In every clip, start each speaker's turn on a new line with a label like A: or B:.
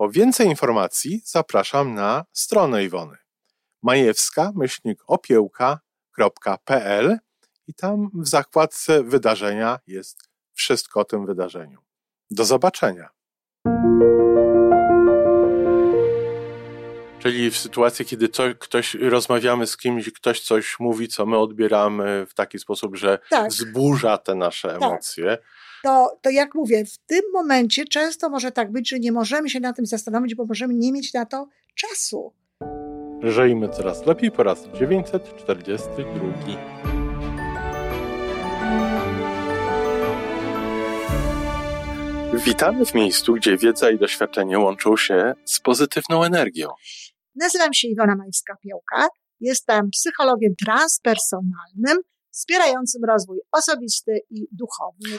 A: Po więcej informacji zapraszam na stronę Iwony majewska-opiełka.pl i tam w zakładce wydarzenia jest wszystko o tym wydarzeniu. Do zobaczenia. Czyli w sytuacji, kiedy to, ktoś rozmawiamy z kimś, ktoś coś mówi, co my odbieramy w taki sposób, że tak. wzburza te nasze tak. emocje.
B: To, to jak mówię, w tym momencie często może tak być, że nie możemy się na tym zastanowić, bo możemy nie mieć na to czasu.
A: Żyjmy coraz lepiej po raz 942. Witamy w miejscu, gdzie wiedza i doświadczenie łączą się z pozytywną energią.
B: Nazywam się Iwona Majska-Piołka. Jestem psychologiem transpersonalnym, wspierającym rozwój osobisty i duchowy.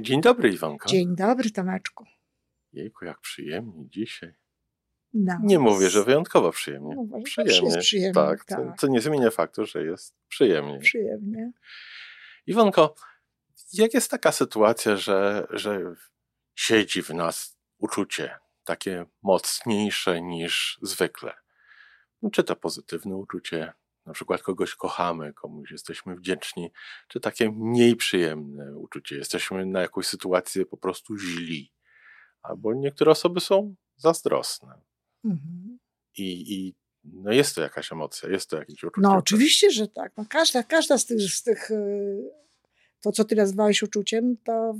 A: Dzień dobry, Iwanko.
B: Dzień dobry, Tomeczku.
A: Jejku, jak przyjemnie dzisiaj. No. Nie mówię, że wyjątkowo przyjemnie. No, przyjemnie. przyjemnie. Tak, tak. To, to, nie zmienia faktu, że jest przyjemnie.
B: Przyjemnie.
A: Iwonko, jak jest taka sytuacja, że, że siedzi w nas uczucie takie mocniejsze niż zwykle? Czy to pozytywne uczucie, na przykład kogoś kochamy, komuś jesteśmy wdzięczni, czy takie mniej przyjemne uczucie, jesteśmy na jakąś sytuację po prostu źli, albo niektóre osoby są zazdrosne. Mhm. I, I no jest to jakaś emocja, jest to jakieś uczucie.
B: No oczywiście, że tak. No każda, każda z tych, z tych, y, to co ty nazwałeś uczuciem, to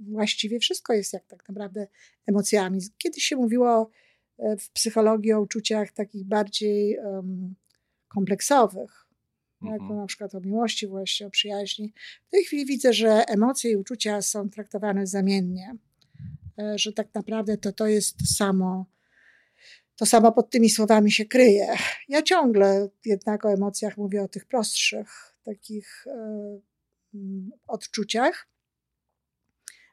B: właściwie wszystko jest jak tak naprawdę emocjami. Kiedyś się mówiło e, w psychologii o uczuciach takich bardziej um, kompleksowych, jak mhm. na przykład o miłości właśnie, o przyjaźni. W tej chwili widzę, że emocje i uczucia są traktowane zamiennie, e, że tak naprawdę to, to jest to samo, to samo pod tymi słowami się kryje. Ja ciągle jednak o emocjach mówię o tych prostszych takich e, mm, odczuciach.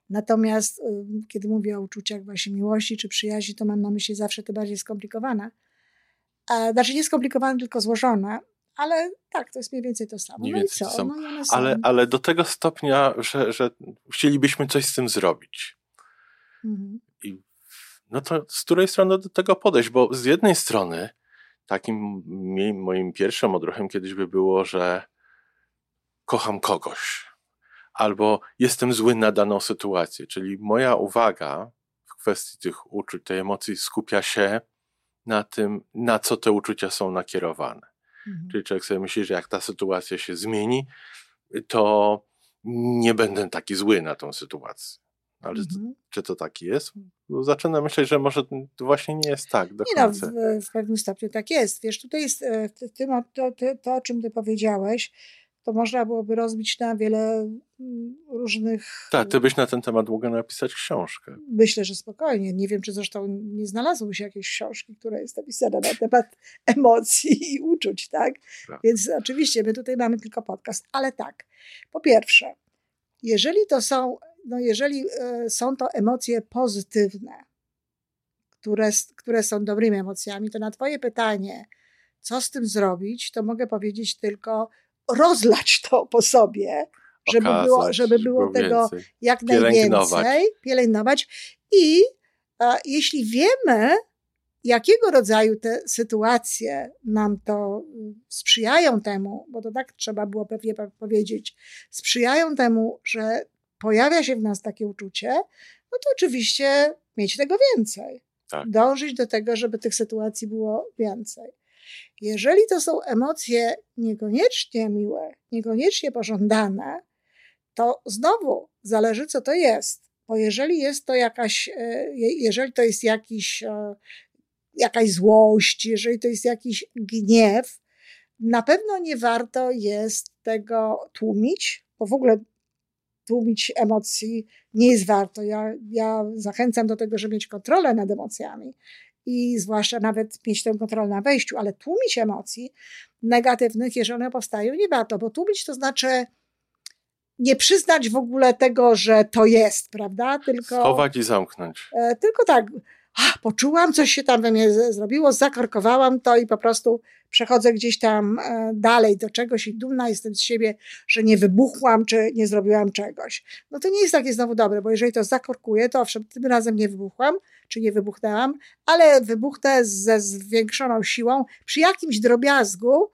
B: Natomiast e, kiedy mówię o uczuciach właśnie miłości czy przyjaźni, to mam na myśli zawsze te bardziej skomplikowane znaczy nie skomplikowane, tylko złożone, ale tak, to jest mniej więcej to samo.
A: Mniej no i co? To samo. No ale, ale do tego stopnia, że, że chcielibyśmy coś z tym zrobić. Mhm. I no to z której strony do tego podejść? Bo z jednej strony takim moim pierwszym odruchem kiedyś by było, że kocham kogoś. Albo jestem zły na daną sytuację. Czyli moja uwaga w kwestii tych uczuć, tej emocji skupia się na tym, na co te uczucia są nakierowane. Mhm. Czyli człowiek sobie myśli, że jak ta sytuacja się zmieni, to nie będę taki zły na tą sytuację. Ale mhm. czy to tak jest? Bo zaczynam myśleć, że może to właśnie nie jest tak do
B: nie końca. No, w, w pewnym stopniu tak jest. Wiesz, tutaj jest e, to, to, to, o czym ty powiedziałeś, to można byłoby rozbić na wiele mm, różnych.
A: Tak, ty byś na ten temat mogła napisać książkę.
B: Myślę, że spokojnie. Nie wiem, czy zresztą nie znalazłyby się jakiejś książki, która jest napisana na temat emocji i uczuć, tak? tak? Więc oczywiście my tutaj mamy tylko podcast, ale tak. Po pierwsze, jeżeli to są, no jeżeli y, są to emocje pozytywne, które, które są dobrymi emocjami, to na Twoje pytanie, co z tym zrobić, to mogę powiedzieć tylko rozlać to po sobie, żeby Okazać, było, żeby było tego więcej. jak najwięcej, pielęgnować. I a, jeśli wiemy, jakiego rodzaju te sytuacje nam to mm, sprzyjają temu, bo to tak trzeba było pewnie powiedzieć, sprzyjają temu, że pojawia się w nas takie uczucie, no to oczywiście mieć tego więcej. Tak. Dążyć do tego, żeby tych sytuacji było więcej. Jeżeli to są emocje niekoniecznie miłe, niekoniecznie pożądane, to znowu zależy, co to jest. Bo jeżeli jest to jakaś, e, jeżeli to jest jakiś, e, jakaś złość, jeżeli to jest jakiś gniew, na pewno nie warto jest tego tłumić, bo w ogóle tłumić emocji nie jest warto. Ja, ja zachęcam do tego, żeby mieć kontrolę nad emocjami i zwłaszcza nawet mieć tę kontrolę na wejściu, ale tłumić emocji negatywnych, jeżeli one powstają, nie warto, bo tłumić to znaczy nie przyznać w ogóle tego, że to jest, prawda?
A: Tylko. Schować i zamknąć.
B: E, tylko tak, ach, poczułam, coś się tam we mnie zrobiło, zakorkowałam to i po prostu przechodzę gdzieś tam e, dalej do czegoś i dumna jestem z siebie, że nie wybuchłam, czy nie zrobiłam czegoś. No to nie jest takie znowu dobre, bo jeżeli to zakorkuję, to owszem, tym razem nie wybuchłam, czy nie wybuchnęłam, ale wybuchnę ze zwiększoną siłą przy jakimś drobiazgu,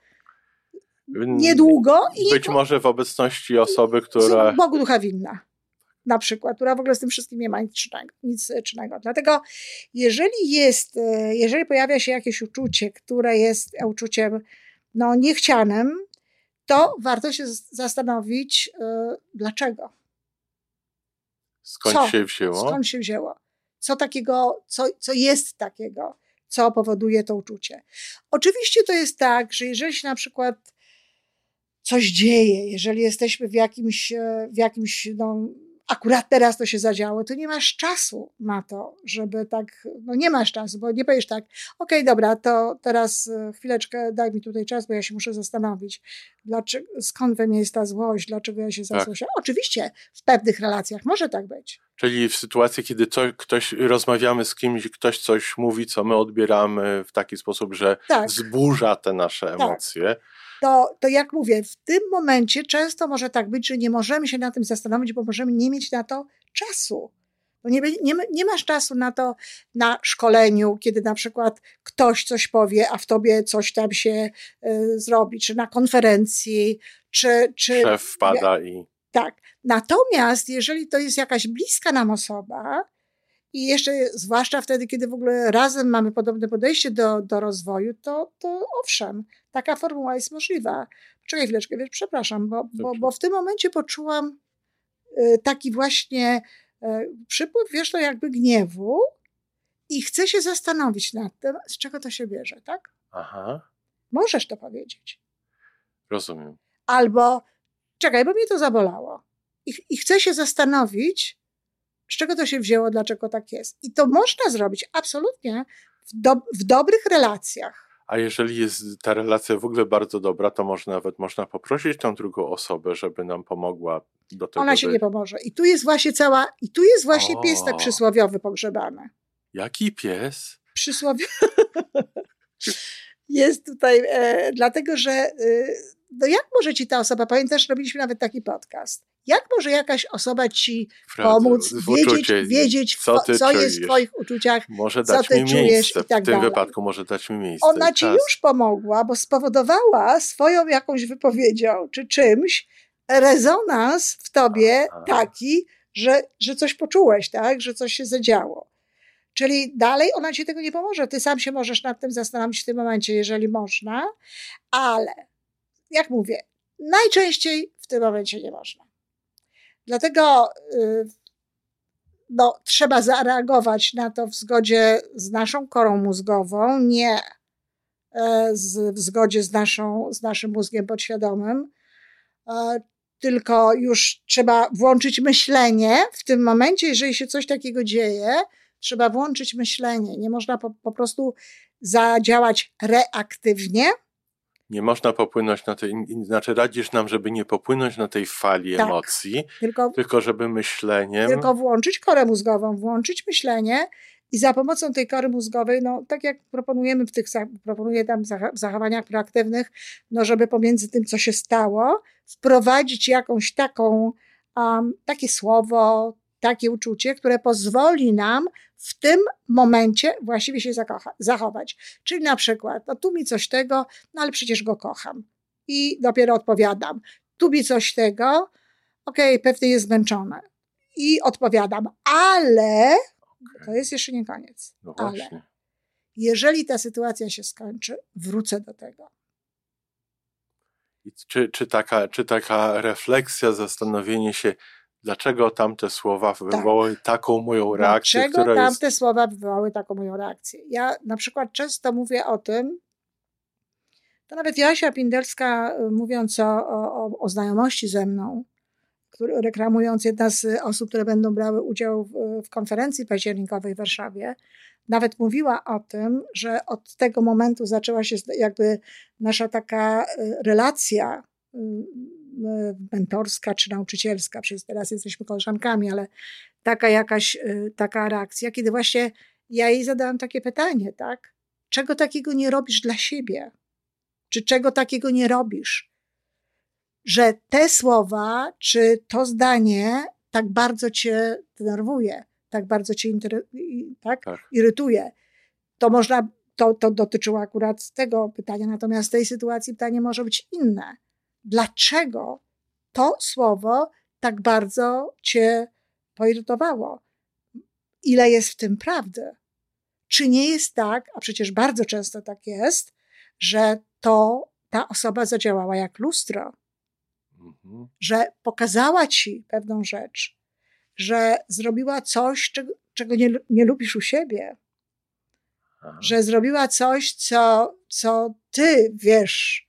B: niedługo.
A: I Być może w obecności osoby, która...
B: Bogu ducha winna na przykład, która w ogóle z tym wszystkim nie ma nic czynnego. Nic czynnego. Dlatego jeżeli jest, e, jeżeli pojawia się jakieś uczucie, które jest uczuciem no, niechcianym, to warto się zastanowić, yy, dlaczego.
A: Skąd co? się wzięło?
B: Skąd się wzięło? Co takiego, co, co jest takiego, co powoduje to uczucie? Oczywiście to jest tak, że jeżeli się na przykład coś dzieje, jeżeli jesteśmy w jakimś, e, w jakimś no, akurat teraz to się zadziało, to nie masz czasu na to, żeby tak, no nie masz czasu, bo nie powiesz tak, okej, okay, dobra, to teraz e, chwileczkę daj mi tutaj czas, bo ja się muszę zastanowić, dlaczego, skąd we mnie jest ta złość, dlaczego ja się tak. Oczywiście w pewnych relacjach może tak być.
A: Czyli w sytuacji, kiedy to, ktoś, rozmawiamy z kimś, ktoś coś mówi, co my odbieramy w taki sposób, że tak. wzburza te nasze tak.
B: To, to jak mówię, w tym momencie często może tak być, że nie możemy się na tym zastanowić, bo możemy nie mieć na to czasu. Bo nie, nie, nie masz czasu na to na szkoleniu, kiedy na przykład ktoś coś powie, a w tobie coś tam się y, zrobi, czy na konferencji, czy. czy
A: Szef wpada i.
B: Tak. Natomiast jeżeli to jest jakaś bliska nam osoba, i jeszcze, zwłaszcza wtedy, kiedy w ogóle razem mamy podobne podejście do, do rozwoju, to, to owszem, taka formuła jest możliwa. Czekaj chwileczkę, wiesz, przepraszam, bo, bo, bo w tym momencie poczułam y, taki właśnie y, przypływ, wiesz, to jakby gniewu i chcę się zastanowić nad tym, z czego to się bierze, tak?
A: Aha.
B: Możesz to powiedzieć.
A: Rozumiem.
B: Albo, czekaj, bo mnie to zabolało. I, i chcę się zastanowić, z czego to się wzięło, dlaczego tak jest. I to można zrobić absolutnie w, do, w dobrych relacjach.
A: A jeżeli jest ta relacja w ogóle bardzo dobra, to może nawet można poprosić tą drugą osobę, żeby nam pomogła do tego.
B: Ona się by... nie pomoże. I tu jest właśnie cała, i tu jest właśnie o. pies tak przysłowiowy pogrzebany.
A: Jaki pies?
B: Przysłowiowy. jest tutaj, e, dlatego że e, no jak może ci ta osoba, pamiętasz, robiliśmy nawet taki podcast, jak może jakaś osoba ci pomóc, wiedzieć, wiedzieć co, co jest w twoich uczuciach,
A: może dać co ty mi czujesz miejsce. i tak W tym dalej. wypadku może dać mi miejsce.
B: Ona ci już pomogła, bo spowodowała swoją jakąś wypowiedzią czy czymś rezonans w tobie Aha. taki, że, że coś poczułeś, tak? że coś się zadziało. Czyli dalej ona ci tego nie pomoże. Ty sam się możesz nad tym zastanowić w tym momencie, jeżeli można, ale jak mówię, najczęściej w tym momencie nie można. Dlatego y, no, trzeba zareagować na to w zgodzie z naszą korą mózgową, nie e, w zgodzie z, naszą, z naszym mózgiem podświadomym, e, tylko już trzeba włączyć myślenie w tym momencie, jeżeli się coś takiego dzieje, trzeba włączyć myślenie. Nie można po, po prostu zadziałać reaktywnie,
A: nie można popłynąć na tej, znaczy radzisz nam, żeby nie popłynąć na tej fali tak, emocji, tylko, tylko żeby myśleniem.
B: Tylko włączyć korę mózgową, włączyć myślenie i za pomocą tej kory mózgowej, no tak jak proponujemy w tych, proponuję tam w zachowaniach proaktywnych, no żeby pomiędzy tym, co się stało, wprowadzić jakąś taką, um, takie słowo, takie uczucie, które pozwoli nam w tym momencie właściwie się zakocha, zachować. Czyli na przykład, no tu mi coś tego, no ale przecież go kocham. I dopiero odpowiadam. Tu mi coś tego, okej, okay, pewnie jest zmęczone. I odpowiadam, ale Okay. To jest jeszcze nie koniec. No Ale jeżeli ta sytuacja się skończy, wrócę do tego.
A: Czy, czy, taka, czy taka refleksja, zastanowienie się, dlaczego tamte słowa wywołały tak. taką moją reakcję?
B: Dlaczego tamte jest... słowa wywołały taką moją reakcję? Ja na przykład często mówię o tym, to nawet Jasia Pindelska, y, mówiąc o, o, o znajomości ze mną, który, reklamując jedna z osób, które będą brały udział w, w konferencji październikowej w Warszawie, nawet mówiła o tym, że od tego momentu zaczęła się jakby nasza taka y, relacja y, mentorska czy nauczycielska, przez teraz jesteśmy koleżankami, ale taka jakaś taka reakcja, kiedy właśnie ja jej zadałam takie pytanie, tak? Czego takiego nie robisz dla siebie? czy czego takiego nie robisz. Że te słowa, czy to zdanie tak bardzo cię denerwuje, tak bardzo cię tak? tak? irytuje. To można, to, to dotyczyło akurat tego pytania, natomiast w tej sytuacji pytanie może być inne. Dlaczego to słowo tak bardzo cię poirytowało? Ile jest w tym prawdy? Czy nie jest tak, a przecież bardzo często tak jest, że to ta osoba zadziałała jak lustro, mhm. że pokazała ci pewną rzecz, że zrobiła coś, czego, czego nie, nie lubisz u siebie, Aha. że zrobiła coś, co, co ty wiesz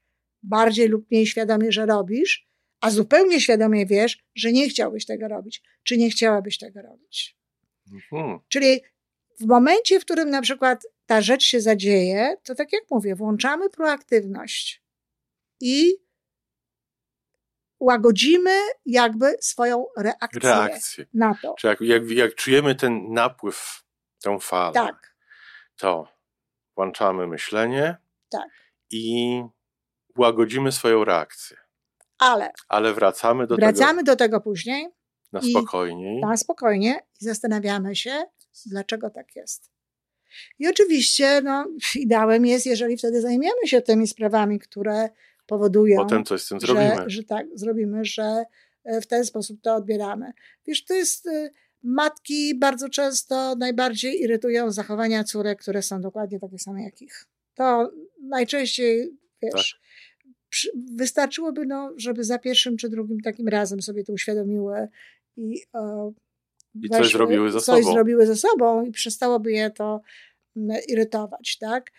B: bardziej lub mniej świadomie, że robisz, a zupełnie świadomie wiesz, że nie chciałbyś tego robić, czy nie chciałabyś tego robić. Mhm. Czyli w momencie, w którym na przykład ta rzecz się zadzieje, to tak jak mówię, włączamy proaktywność i łagodzimy jakby swoją reakcję, reakcję. na to.
A: Czy jak, jak, jak czujemy ten napływ, tę falę, tak. to włączamy myślenie tak. i łagodzimy swoją reakcję.
B: Ale,
A: Ale wracamy do
B: wracamy tego. do tego później.
A: Na spokojnie.
B: Na spokojnie i zastanawiamy się, dlaczego tak jest. I oczywiście no, ideałem jest, jeżeli wtedy zajmiemy się tymi sprawami, które powodują,
A: Potem coś z tym zrobimy.
B: Że, że tak, zrobimy, że e, w ten sposób to odbieramy. Wiesz, to jest e, matki bardzo często najbardziej irytują zachowania córek, które są dokładnie takie same jak ich. To najczęściej, wiesz, tak. Wystarczyłoby, no, żeby za pierwszym czy drugim takim razem sobie to uświadomiły i o,
A: i coś zrobiły ze
B: coś sobą. zrobiły ze sobą i przestałoby je to irytować, tak?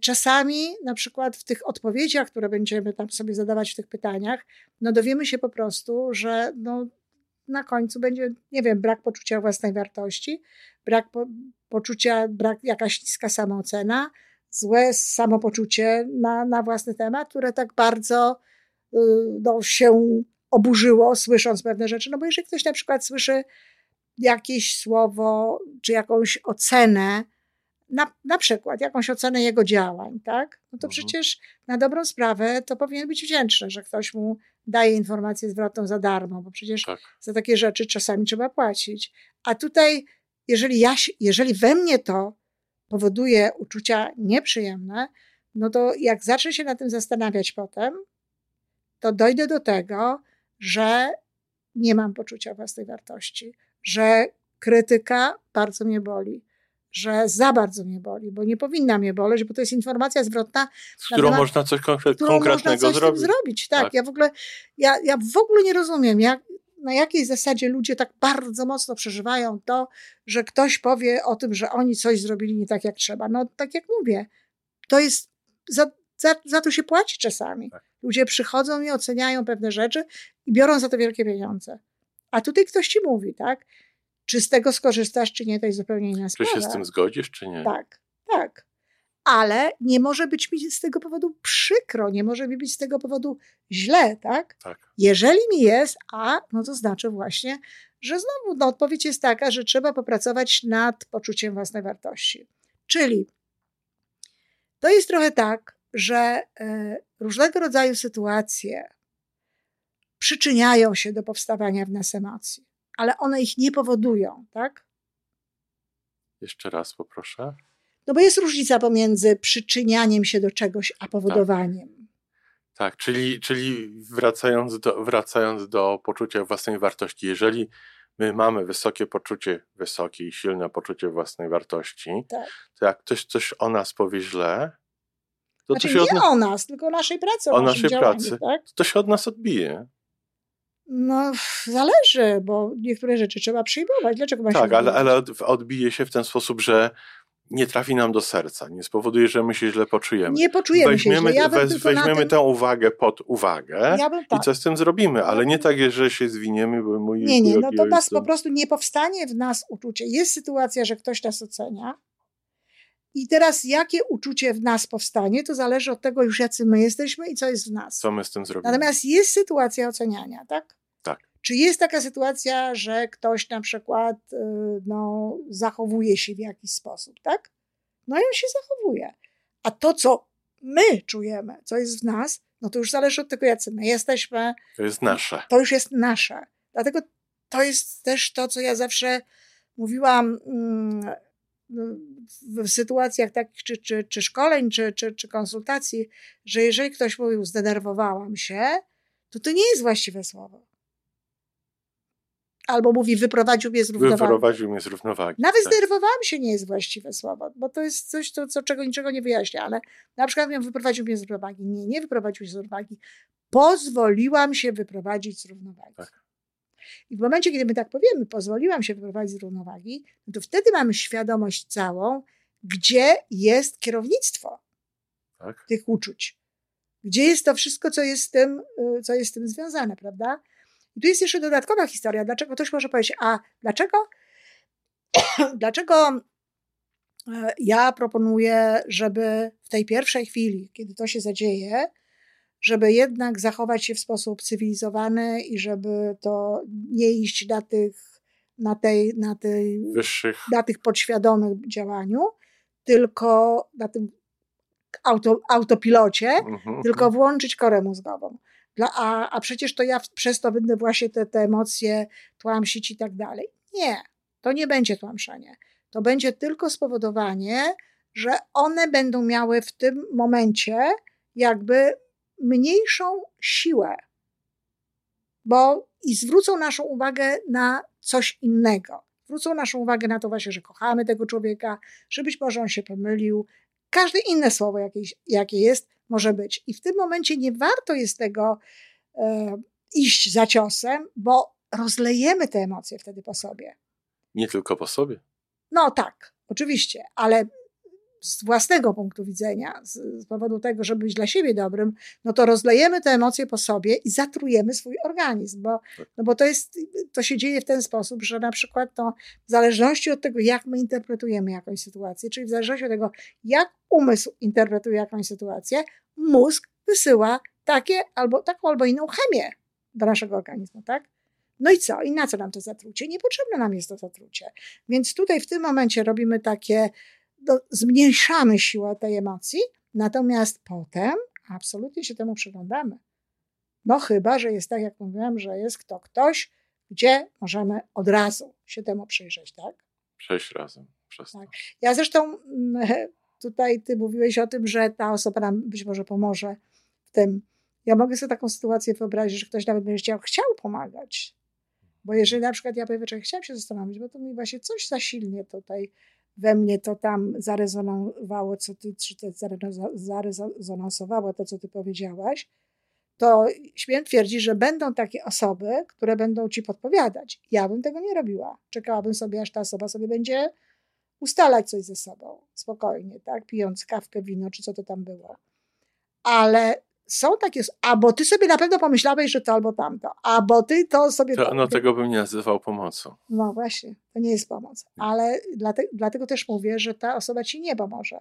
B: Czasami na przykład w tych odpowiedziach, które będziemy tam sobie zadawać w tych pytaniach, no dowiemy się po prostu, że no na końcu będzie, nie wiem, brak poczucia własnej wartości, brak po, poczucia, brak jakaś niska samoocena, złe samopoczucie na, na własny temat, które tak bardzo y, no, się oburzyło, słysząc pewne rzeczy. No bo jeżeli ktoś na przykład słyszy jakieś słowo czy jakąś ocenę, na, na przykład jakąś ocenę jego działań, tak? No to mhm. przecież na dobrą sprawę to powinien być wdzięczny, że ktoś mu daje informację zwrotną za darmo, bo przecież tak. za takie rzeczy czasami trzeba płacić. A tutaj, jeżeli, ja, jeżeli we mnie to powoduje uczucia nieprzyjemne, no to jak zacznę się na tym zastanawiać potem, to dojdę do tego, że nie mam poczucia własnej wartości, że krytyka bardzo mnie boli, że za bardzo mnie boli, bo nie powinna mnie boleć, bo to jest informacja zwrotna.
A: Z którą temat, można coś konkre konkretnego można coś zrobić.
B: zrobić. Tak, tak, ja w ogóle, ja, ja w ogóle nie rozumiem, jak, na jakiej zasadzie ludzie tak bardzo mocno przeżywają to, że ktoś powie o tym, że oni coś zrobili nie tak jak trzeba. No tak jak mówię, to jest, za, za, za to się płaci czasami. Tak. Ludzie przychodzą i oceniają pewne rzeczy i biorą za to wielkie pieniądze. A tutaj ktoś ci mówi, tak? Czy z tego skorzystasz, czy nie, to jest zupełnie inna sprawa.
A: Czy się z tym zgodzisz, czy nie?
B: Tak, tak. Ale nie może być mi z tego powodu przykro, nie może mi być z tego powodu źle, tak?
A: tak.
B: Jeżeli mi jest, a no to znaczy właśnie, że znowu no, odpowiedź jest taka, że trzeba popracować nad poczuciem własnej wartości. Czyli to jest trochę tak, że e, różnego rodzaju sytuacje, przyczyniają się do powstawania w nas emocji, ale one ich nie powodują, tak?
A: Jeszcze raz poproszę.
B: No bo jest różnica pomiędzy przyczynianiem się do czegoś, a powodowaniem. Tak,
A: tak czyli, czyli wracając, do, wracając do poczucia własnej wartości, jeżeli my mamy wysokie poczucie, wysokie i silne poczucie własnej wartości,
B: tak.
A: to jak ktoś coś o nas powie źle,
B: to znaczy, to się nie od... o nas, tylko o naszej pracy.
A: O, o naszej działaniu, pracy. Tak? To się od nas odbije.
B: No, zależy, bo niektóre rzeczy trzeba przyjmować. Dlaczego ma
A: Tak, ale, ale odbije się w ten sposób, że nie trafi nam do serca, nie spowoduje, że my się źle poczujemy.
B: Nie poczujemy weźmiemy, się źle. Ja
A: weź, weźmiemy tę uwagę pod uwagę
B: ja tak.
A: i co z tym zrobimy, ale nie tak, że się zwiniemy, bo mój
B: Nie, nie, no to nas po prostu nie powstanie w nas uczucie. Jest sytuacja, że ktoś nas ocenia i teraz jakie uczucie w nas powstanie, to zależy od tego już jacy my jesteśmy i co jest w nas.
A: Co my z tym zrobimy.
B: Natomiast jest sytuacja oceniania, tak? Czy jest taka sytuacja, że ktoś na przykład y, no, zachowuje się w jakiś sposób, tak? No i on się zachowuje. A to, co my czujemy, co jest w nas, no to już zależy od tego, jacy my jesteśmy.
A: To jest nasze.
B: To już jest nasze. Dlatego to jest też to, co ja zawsze mówiłam mm, w sytuacjach takich, czy, czy, czy szkoleń, czy, czy, czy konsultacji, że jeżeli ktoś mówił, zdenerwowałam się, to to nie jest właściwe słowo albo mówi wyprowadził mnie z równowagi.
A: Wyprowadził mnie z równowagi.
B: Nawet tak. zdenerwowałam się nie jest właściwe słowo, bo to jest coś, co, co czego niczego nie wyjaśnia, ale na przykład miał wyprowadził mnie z równowagi. Nie, nie wyprowadził się z równowagi. Pozwoliłam się wyprowadzić z równowagi. Tak. I w momencie, kiedy my tak powiemy, pozwoliłam się wyprowadzić z równowagi, no to wtedy mamy świadomość całą, gdzie jest kierownictwo tak. tych uczuć. Gdzie jest to wszystko, co jest tym, y, co jest z tym związane, prawda? I tu jest jeszcze dodatkowa historia. Dlaczego ktoś może powiedzieć, a dlaczego, dlaczego e, ja proponuję, żeby w tej pierwszej chwili, kiedy to się zadzieje, żeby jednak zachować się w sposób cywilizowany i żeby to nie iść na tych, na tej, na tej,
A: Wyższych.
B: na tych podświadomych działaniu, tylko na tym auto, autopilocie, mhm. tylko włączyć korę mózgową. Dla, a, a przecież to ja przez to będę właśnie te, te emocje tłamsić i tak dalej. Nie, to nie będzie tłamszenie. To będzie tylko spowodowanie, że one będą miały w tym momencie jakby mniejszą siłę, bo i zwrócą naszą uwagę na coś innego. Zwrócą naszą uwagę na to właśnie, że kochamy tego człowieka, że być może on się pomylił. Każde inne słowo, jakie, jakie jest, może być. I w tym momencie nie warto jest tego e, iść za ciosem, bo rozlejemy te emocje wtedy po sobie.
A: Nie tylko po sobie.
B: No tak, oczywiście, ale z własnego punktu widzenia, z, z, powodu tego, żeby być dla siebie dobrym, no to rozlejemy te emocje po sobie i zatrujemy swój organizm, bo, tak. no bo to, jest, to się dzieje w ten sposób, że na przykład to w zależności od tego, jak my interpretujemy jakąś sytuację, czyli w zależności od tego, jak umysł interpretuje jakąś sytuację, mózg wysyła takie albo, taką albo inną chemię do naszego organizmu, tak? No i co? I na co nam to zatrucie? Niepotrzebne nam jest to zatrucie. Więc tutaj w tym momencie robimy takie do, zmniejszamy siłę tej emocji, natomiast potem absolutnie się temu przyglądamy. No chyba, że jest tak, jak mówiłam, że jest to ktoś, gdzie możemy od razu się temu przyjrzeć, tak?
A: Przejść razem przez
B: tak. Ja zresztą mm, tutaj ty mówiłeś o tym, że ta osoba nam być może pomoże w tym. Ja mogę sobie taką sytuację wyobrazić, że ktoś nawet będzie chciał, chciał pomagać. Bo jeżeli na przykład ja powiem, że chciałam się zastanowić, bo to mi właśnie coś za silnie tutaj we mnie to tam zarezonowało, co ty, czy to zarezonansowało to, co ty powiedziałaś, to śmiem twierdzić, że będą takie osoby, które będą ci podpowiadać. Ja bym tego nie robiła. Czekałabym sobie, aż ta osoba sobie będzie ustalać coś ze sobą, spokojnie, tak, pijąc kawkę, wino, czy co to tam było. Ale są takie, albo ty sobie na pewno pomyślałeś, że to albo tamto, albo ty to sobie...
A: To, no tego bym nie nazywał pomocą.
B: No właśnie, to nie jest pomoc. Ale dlate, dlatego też mówię, że ta osoba ci nie pomoże.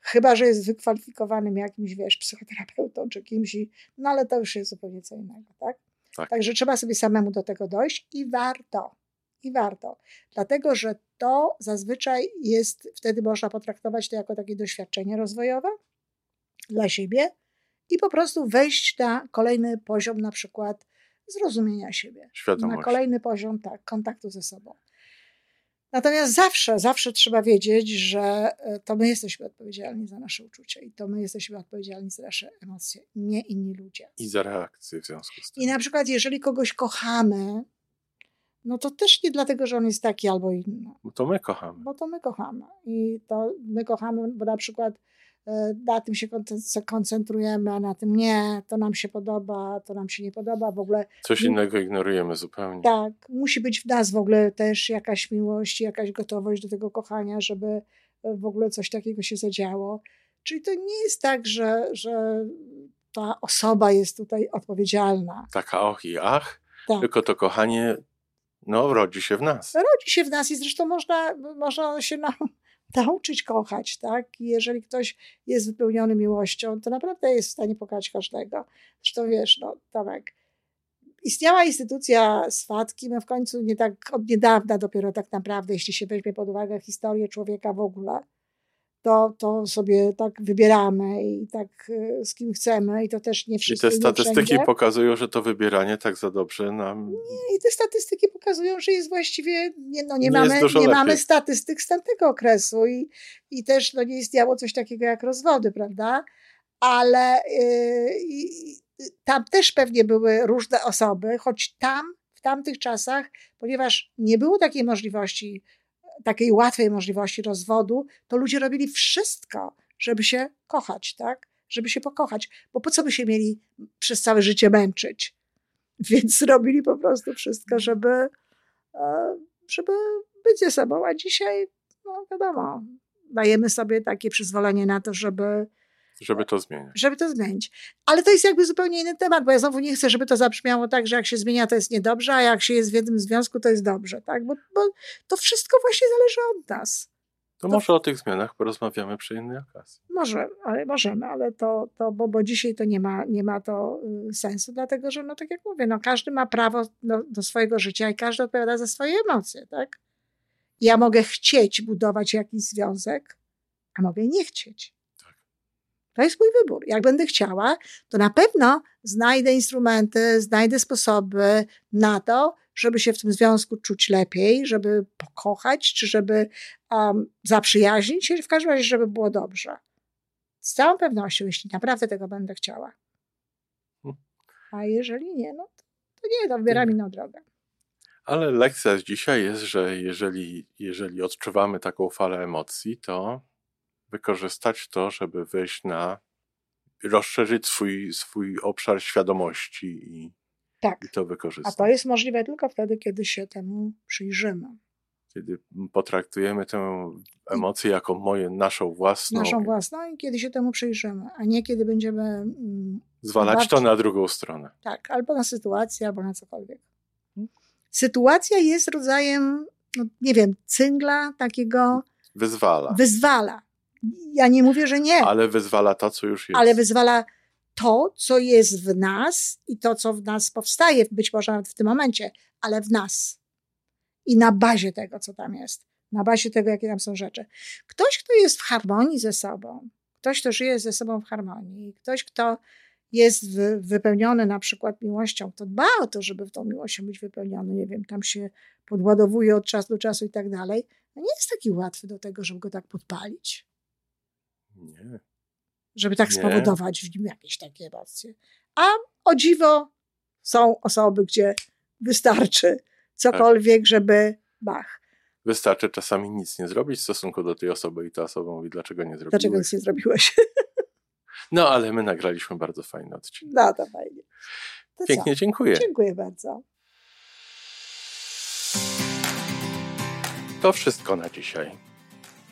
B: Chyba, że jest wykwalifikowanym jakimś, wiesz, psychoterapeutą czy kimś, no ale to już jest zupełnie co innego, tak? tak? Także trzeba sobie samemu do tego dojść i warto. I warto. Dlatego, że to zazwyczaj jest, wtedy można potraktować to jako takie doświadczenie rozwojowe dla siebie, i po prostu wejść na kolejny poziom, na przykład zrozumienia siebie.
A: Świadomość.
B: Na kolejny poziom, tak, kontaktu ze sobą. Natomiast zawsze, zawsze trzeba wiedzieć, że e, to my jesteśmy odpowiedzialni za nasze uczucia i to my jesteśmy odpowiedzialni za nasze emocje, nie inni ludzie.
A: I za reakcję w związku z tym.
B: I na przykład, jeżeli kogoś kochamy, no to też nie dlatego, że on jest taki albo inny.
A: Bo to my kochamy.
B: Bo to my kochamy. I to my kochamy, bo na przykład na tym się koncentrujemy, a na tym nie, to nam się podoba, to nam się nie podoba, w ogóle.
A: Coś innego ignorujemy zupełnie.
B: Tak, musi być w nas w ogóle też jakaś miłość, jakaś gotowość do tego kochania, żeby e, w ogóle coś takiego się zadziało. Czyli to nie jest tak, że, że ta osoba jest tutaj odpowiedzialna.
A: Taka och i ach, tak. tylko to kochanie no, rodzi się w nas.
B: Rodzi się w nas i zresztą można, można się na, nauczyć kochać, tak? Jeżeli ktoś jest wypełniony miłością, to naprawdę jest w stanie pokochać każdego. Zresztą wiesz, no, Tomek, istniała instytucja swatki, my w końcu nie tak od niedawna dopiero tak naprawdę, jeśli się weźmie pod uwagę historię człowieka w ogóle, to, to sobie tak wybieramy i tak e, z kim chcemy i to też nie wszyscy.
A: I te statystyki pokazują, że to wybieranie tak za dobrze nam...
B: Nie, i te statystyki pokazują, że jest właściwie, nie, no nie, nie mamy, nie mamy statystyk z tamtego okresu i, i też no, nie istniało coś takiego jak rozwody, prawda? Ale yy, tam też pewnie były różne osoby, choć tam w tamtych czasach, ponieważ nie było takiej możliwości takiej łatwej możliwości rozwodu, to ludzie robili wszystko, żeby się kochać, tak? Żeby się pokochać, bo po co by się mieli przez całe życie męczyć? Więc robili po prostu wszystko, żeby, e, żeby być ze sobą. A dzisiaj, no wiadomo, dajemy sobie takie przyzwolenie na to, żeby
A: żeby to zmienić.
B: Żeby to zmienić. Ale to jest jakby zupełnie inny temat, bo ja znowu nie chcę, żeby to zabrzmiało tak, że jak się zmienia, to jest niedobrze, a jak się jest w jednym związku, to jest dobrze, tak? Bo, bo to wszystko właśnie zależy od nas.
A: To, to może o tych zmianach porozmawiamy przy innej okazji.
B: Może, ale możemy, ale to, to bo, bo dzisiaj to nie ma, nie ma to y, sensu, dlatego że, no tak jak mówię, no każdy ma prawo do, do swojego życia i każdy odpowiada za swoje emocje, tak? Ja mogę chcieć budować jakiś związek, a mogę nie chcieć. To jest mój wybór. Jak będę chciała, to na pewno znajdę instrumenty, znajdę sposoby na to, żeby się w tym związku czuć lepiej, żeby pokochać, czy żeby um, zaprzyjaźnić się, w każdym razie, żeby było dobrze. Z całą pewnością, jeśli naprawdę tego będę chciała. Hmm. A jeżeli nie, no to, to nie, to wybieram inną drogę.
A: Ale lekcja z dzisiaj jest, że jeżeli, jeżeli odczuwamy taką falę emocji, to wykorzystać to, żeby wejść na, rozszerzyć swój, swój obszar świadomości i, tak. i to wykorzystać.
B: A to jest możliwe tylko wtedy, kiedy się temu przyjrzymy.
A: Kiedy potraktujemy tę emocję jako moje, naszą własną.
B: Naszą własną i kiedy się temu przyjrzymy, a nie kiedy będziemy. Mm,
A: Zwalać to na drugą stronę.
B: Tak, albo na sytuację, albo na cokolwiek. Sytuacja jest rodzajem, no, nie wiem, cyngla takiego.
A: Wyzwala.
B: Wyzwala. Ja nie mówię, że nie.
A: Ale wyzwala to, co już jest.
B: Ale wyzwala to, co jest w nas i to, co w nas powstaje, być może nawet w tym momencie, ale w nas. I na bazie tego, co tam jest. Na bazie tego, jakie tam są rzeczy. Ktoś, kto jest w harmonii ze sobą, ktoś, kto żyje ze sobą w harmonii, ktoś, kto jest wypełniony na przykład miłością, to dba o to, żeby w tą miłością być wypełniony, nie wiem, tam się podładowuje od czasu do czasu i tak dalej, no nie jest taki łatwy do tego, żeby go tak podpalić.
A: Nie.
B: Żeby tak nie. spowodować w nim jakieś takie emocje. A o dziwo są osoby, gdzie wystarczy cokolwiek, tak. żeby bach.
A: Wystarczy czasami nic nie zrobić w stosunku do tej osoby i ta osoba mówi, dlaczego nie zrobiłeś.
B: Dlaczego nic nie zrobiłeś?
A: No, ale my nagraliśmy bardzo fajny odcinek.
B: No, to fajnie.
A: To Pięknie co? dziękuję.
B: Dziękuję bardzo.
A: To wszystko na dzisiaj.